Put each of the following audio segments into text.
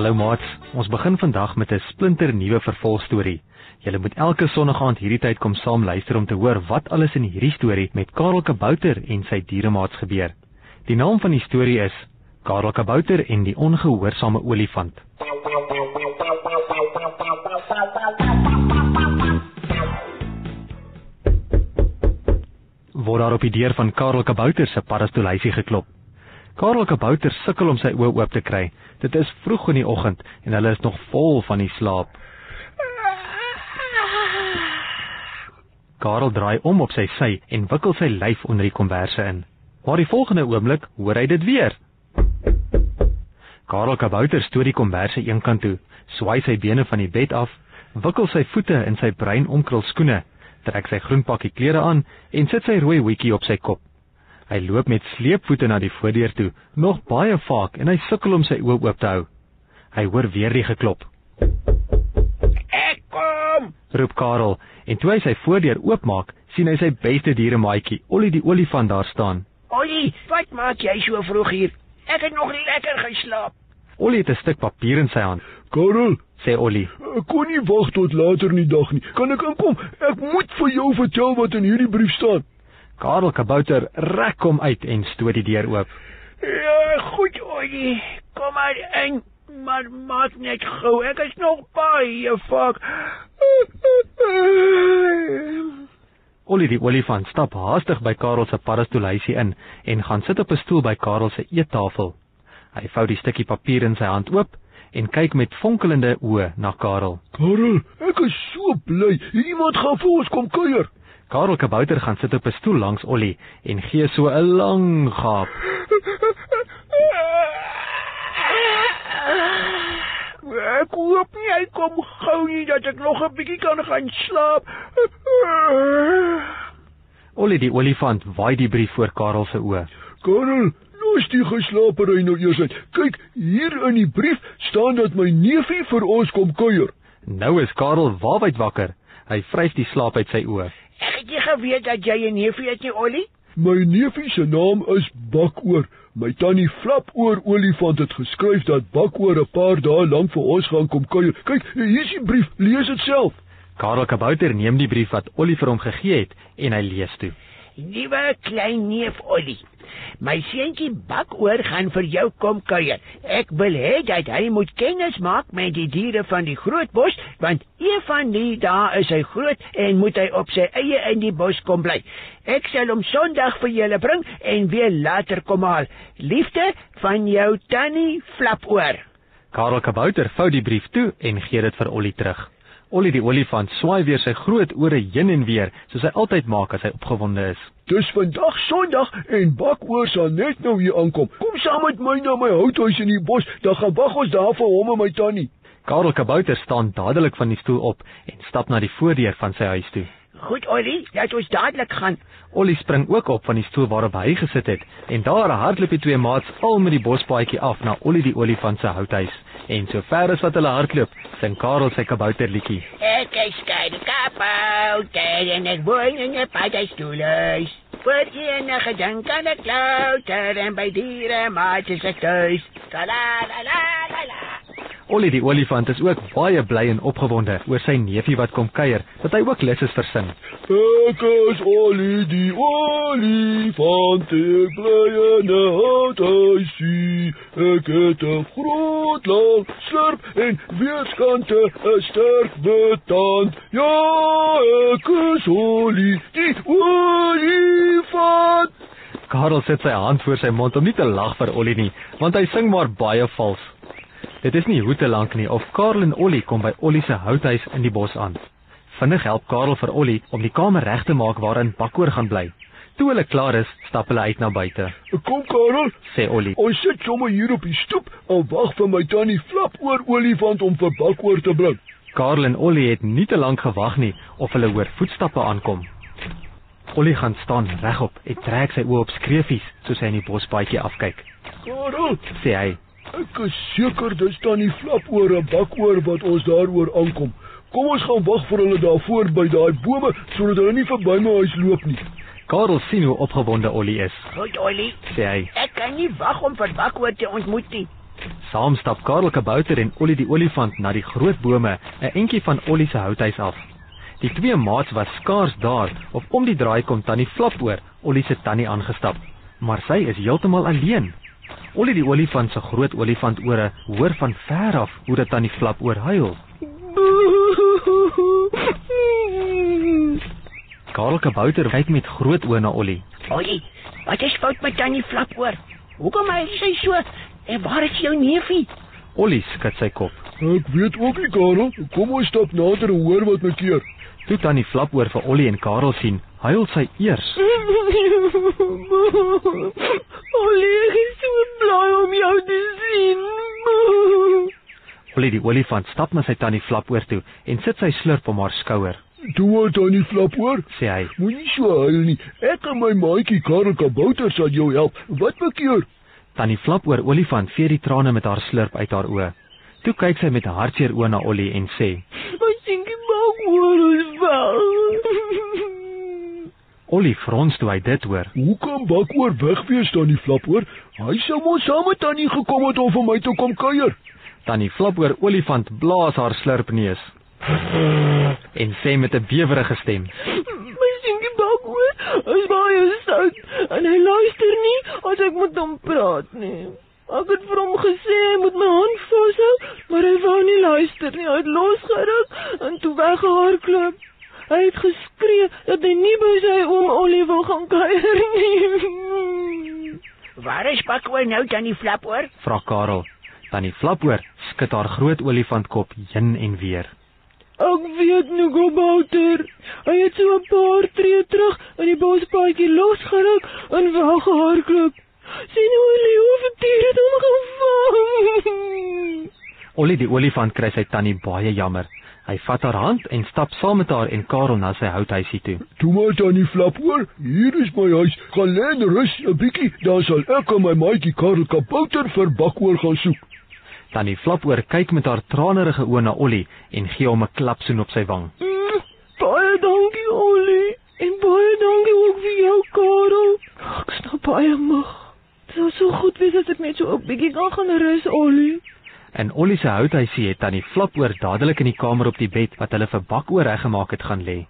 Hallo maats, ons begin vandag met 'n splinter nuwe vervolgstorie. Julle moet elke sonnaand hierdie tyd kom saam luister om te hoor wat alles in hierdie storie met Karel Kabouter en sy dieremaats gebeur. Die naam van die storie is Karel Kabouter en die ongehoorsame olifant. Word daar op die deur van Karel Kabouter se paddastoelhuisie geklop. Karel Kabouter sukkel om sy oë oop te kry. Dit is vroeg in die oggend en hulle is nog vol van die slaap. Karel draai om op sy sy en wikkel sy lyf onder die komberse in. Maar die volgende oomblik hoor hy dit weer. Karel Kabouter stoot die komberse eenkant toe, swaai sy bene van die bed af, wikkel sy voete in sy bruin omkrul skoene, trek sy groen pakkie klere aan en sit sy rooi hoedjie op sy kop. Hy loop met sleepvoete na die voordeur toe, nog baie vaak en hy sukkel om sy oë oop te hou. Hy hoor weer die geklop. Ek kom. Roep Karel en toe hy sy voordeur oopmaak, sien hy sy beste dieremaatjie, Ollie die olifant daar staan. Ollie, wat maak jy so vroeg hier? Ek het nog lekker geslaap. Ollie het 'n stuk papier in sy hand. Karel, Sê Ollie. ek kon nie wag tot later in die dag nie. Kan ek inkom? Ek moet vir jou vertel wat in hierdie brief staan. Karel Kabouter rek hom uit en stoot die deur oop. Ja, goed, Ollie. Kom maar in. Maar maak net gou. Ek is nog baie vak. Ollie die olifant stap haastig by Karel se paddastoelhuisie in en gaan sit op 'n stoel by Karel se eettafel. Hy vou die stukkie papier in sy hand oop en kyk met fonkelende oë na Karel. Karel, ek is so bly. Iemand gaan vir ons kom kuier. Karel Kabouter gaan sit op 'n stoel langs Ollie en gee so 'n lang gaap. Ek hoop nie hy kom gou nie dat ek nog 'n bietjie kan gaan slaap. Ollie die olifant waai die brief voor Karel se oë. Karel, los die geslaapery nou eers uit. Kyk, hier in die brief staan dat my neefie vir ons kom kuier. Nou is Karel waarwyd wakker. Hy vryf die slaap uit sy oë. Ek het nie geweet dat jy 'n neefie het nie, Ollie. My neefie se naam is Bakoor. My tannie Flapoor olifant het geskryf dat Bakoor 'n paar dae lank vir ons gaan kom kuier. Kyk, hier is die brief. Lees dit self. Karel Kabouter neem die brief wat Ollie vir hom gegee het en hy lees toe. Liewe klein neef Ollie, my seentjie Bakoor gaan vir jou kom kuier. Ek wil hê dat hy moet kennis maak met die diere van die groot bos, want een van die dae is hy groot en moet hy op sy eie in die bos kom bly. Ek sal hom Sondag vir julle bring en weer later kom haal. Liefde van jou tannie Flapoor. Karel Kabouter vou die brief toe en gee dit vir Ollie terug. Ollie die olifant swaai weer sy groot ore heen en weer, soos hy altyd maak as hy opgewonde is. Dis vandag Sondag en Bakoor sal net nou hier aankom. Kom saam met my na my houthuis in die bos, dan gaan wag ons daar vir hom en my tannie. Karel Kabouter staan dadelik van die stoel op en stap na die voordeur van sy huis toe. Goed Ollie, laat ons dadelik gaan. Ollie spring ook op van die stoel waarop hy gesit het en daar hardloop die twee maats al met die bospaadjie af na Ollie die olifant se houthuis. En so ver as wat hulle hardloop, sing Karel sy kabouterliedjie. Ek is skade kabouter en ek woon in 'n paddastoelhuis. Voor enige ding kan ek louter en by diere maak is ek la la la la la. Ollie die olifant is ook baie bly en opgewonde oor sy neefie wat kom kuier, dat hy ook lus is vir sin. Ek is Ollie die olifant, ek bly in 'n houthuisie. Ek het 'n groot lang slurp en weerskante 'n sterk betand. Ja, ek is Ollie die olifant. Karel sit sy hand voor sy mond om nie te lag vir Ollie nie, want hy sing maar baie vals. Dit is nie hoe te lank nie of Karel en Ollie kom by Ollie se houthuis in die bos aan. Vinnig help Karel vir Ollie om die kamer reg te maak waarin Bakoor gaan bly. Toe hulle klaar is, stap hulle uit na buite, Kom Karel, sê Ollie. ons sit sommer hier op die stoep en wag vir my tannie Flapoor olifant om vir Bakoor te bring. Karel en Ollie het nie te lank gewag nie of hulle hoor voetstappe aankom. Ollie gaan staan regop en trek sy oë op skreefies soos hy in die bospaadjie afkyk. Karel, Sê hy: Ek is seker dis tannie Flapoor en Bakoor wat ons daaroor aankom. Kom ons gaan wag vir hulle daar voor by daai bome sodat hulle nie verby my huis loop nie. Karel sien hoe opgewonde Ollie is. Goed Ollie, Sê hy: ek kan nie wag om vir Bakoor te ontmoet nie. Saam stap Karel Kabouter en Ollie die olifant na die groot bome, 'n entjie van Ollie se houthuis af. Die twee maats was skaars daar of om die draai kom tannie Flapoor, Ollie se tannie aangestap, maar sy is heeltemal alleen. Ollie die olifant se groot olifantore hoor van ver af hoe dit tannie Flapoor huil. Karel Kabouter kyk met groot oë na Ollie. Ollie, wat is fout met tannie Flapoor? Hoekom hy sy so? En waar is jou neefie? Ollie skud sy kop. Ek weet ook nie, Karel. Kom ons stap nader en hoor wat my keer. Toe tannie Flapoor vir Ollie en Karel sien, huil sy eers. Ollie, ek is so bly om jou te sien. Ollie die olifant stap na sy tannie Flapoor toe en sit sy slurp om haar skouer. Toe tannie Flapoor. Sê hy, Moenie so huil nie. Ek en my maatjie Karel Kabouter sal jou help. Wat bekeer? tannie Flapoor olifant vee die trane met haar slurp uit haar oë. Toe kyk sy met hartseer oë na Ollie en sê, My seentjie maak hoor ons wel. Ollie frons toe hy dit hoor. Hoe kan Bakoor wegwees tannie Flapoor? Hy sou mos saam met tannie gekom het om vir my te kom kuier. Tannie Flapoor olifant blaas haar slurpneus en sê met 'n bewerige stem, My seentjie maak hoor is baie sout en hy luister nie as ek met hom praat nie. Ek het vir hom gesê hy moet my hand vashou, maar hy wou nie luister nie. Hy het losgeruk en toe weggehardloop. Hy het geskree dat hy nie by sy oom Ollie wil gaan kuier nie. Waar is Bakkoor nou tannie Flapoor? vra Karel. Tannie Flapoor skud haar groot olifantkop heen en weer. Ek weet nie Gobouter. Hy het so 'n paar tree terug in die bospaadjie losgeruk en weggehardloop. Sien hoe die leeu dier het hom gevang. Ollie die olifant kry sy tannie baie jammer. Hy vat haar hand en stap saam met haar en Karel na sy houthuisie toe. Toe maar tannie Flapoor, hier is my huis. Gaan lê en rus 'n bietjie, dan sal ek en my maatjie Karel Kabouter vir Bakoor gaan soek. Tannie Flapoor kyk met haar tranerige oë na Ollie en gee hom 'n klapsoen op sy wang. Mm, baie dankie Ollie. En baie dankie ook vir jou Karel. Ek nou baie moeg. Dit sou so goed wees as ek net so 'n bietjie kan gaan rus Ollie. In Ollie se houthuisie het Tannie Flapoor dadelik in die kamer op die bed wat hulle vir Bakoor reggemaak het gaan lê.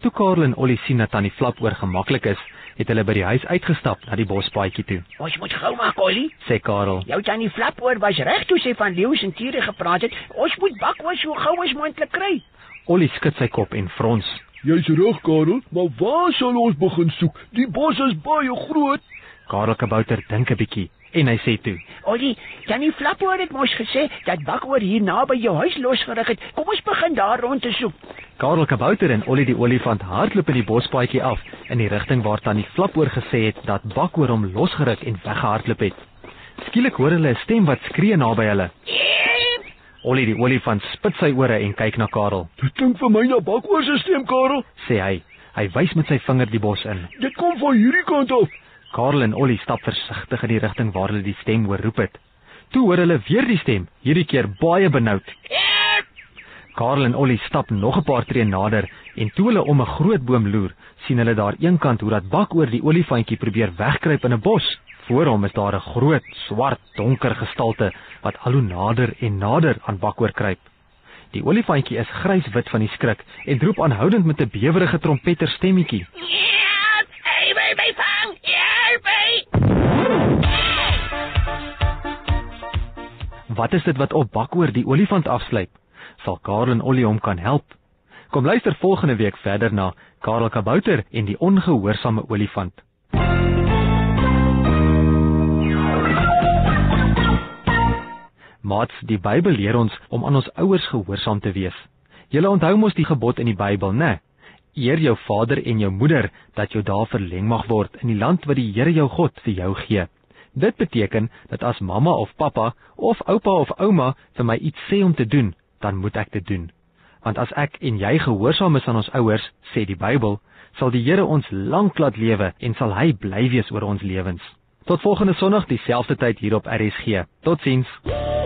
Toe Karel en Ollie sien dat Tannie Flapoor gemaklik is, het hulle by die huis uitgestap na die bospaadjie toe. Ons moet gou maak, Ollie. Sê Karel, Jou tannie Flapoor was reg toe sy van leeu's en tiere gepraat het. Ons moet Bakkoor so gou as moontlik kry. Ollie skud sy kop en frons. Jy's reg, Karel, maar waar sal ons begin soek? Die bos is baie groot. Karel Kabouter dink 'n bietjie en hy sê toe: Ollie, tannie Flapoor het mos gesê dat Bakkoor hier naby jou huis losgeruk het. Kom ons begin daar rond te soek. Karel Kabouter en Ollie die olifant hardloop in die bospaadjie af in die rigting waar Tannie Flapoor gesê het dat Bakoor hom losgeruk en weggehardloop het. Skielik hoor hulle 'n stem wat skree naby hulle. Ollie die olifant spit sy ore en kyk na Karel. Dit klink vir my na Bakoor se stem, Karel. Sê hy. Hy wys met sy vinger die bos in. Dit kom van hierdie kant af. Karel en Ollie stap versigtig in die rigting waar hulle die stem hoor roep het. Toe hoor hulle weer die stem, hierdie keer baie benoud. Karel en Ollie stap nog 'n paar tree nader en toe hulle om 'n groot boom loer, sien hulle daar eenkant hoe dat bak oor die olifantjie probeer wegkruip in 'n bos. Voor hom is daar 'n groot, swart, donker gestalte wat al hoe nader en nader aan Bakoor kruip. Die olifantjie is gryswit van die skrik en roep aanhoudend met 'n bewerige trompeter stemmetjie. Help! Hy wil my Wat is dit wat op Bakoor die olifant afsluit? Sal Karel en Ollie hom kan help? Kom luister volgende week verder na Karel Kabouter en die ongehoorsame olifant. Maats, die Bybel leer ons om aan ons ouers gehoorsaam te wees. Julle onthou mos die gebod in die Bybel, né? Eer jou vader en jou moeder dat jou daar verleng mag word in die land wat die Here jou God vir jou gee. Dit beteken dat as mamma of pappa of oupa of ouma vir my iets sê om te doen, dan moet ek dit doen. Want as ek en jy gehoorsaam is aan ons ouers, sê die Bybel, sal die Here ons lank laat lewe en sal hy bly wees oor ons lewens. Tot volgende Sondag dieselfde tyd hier op RSG. Totsiens.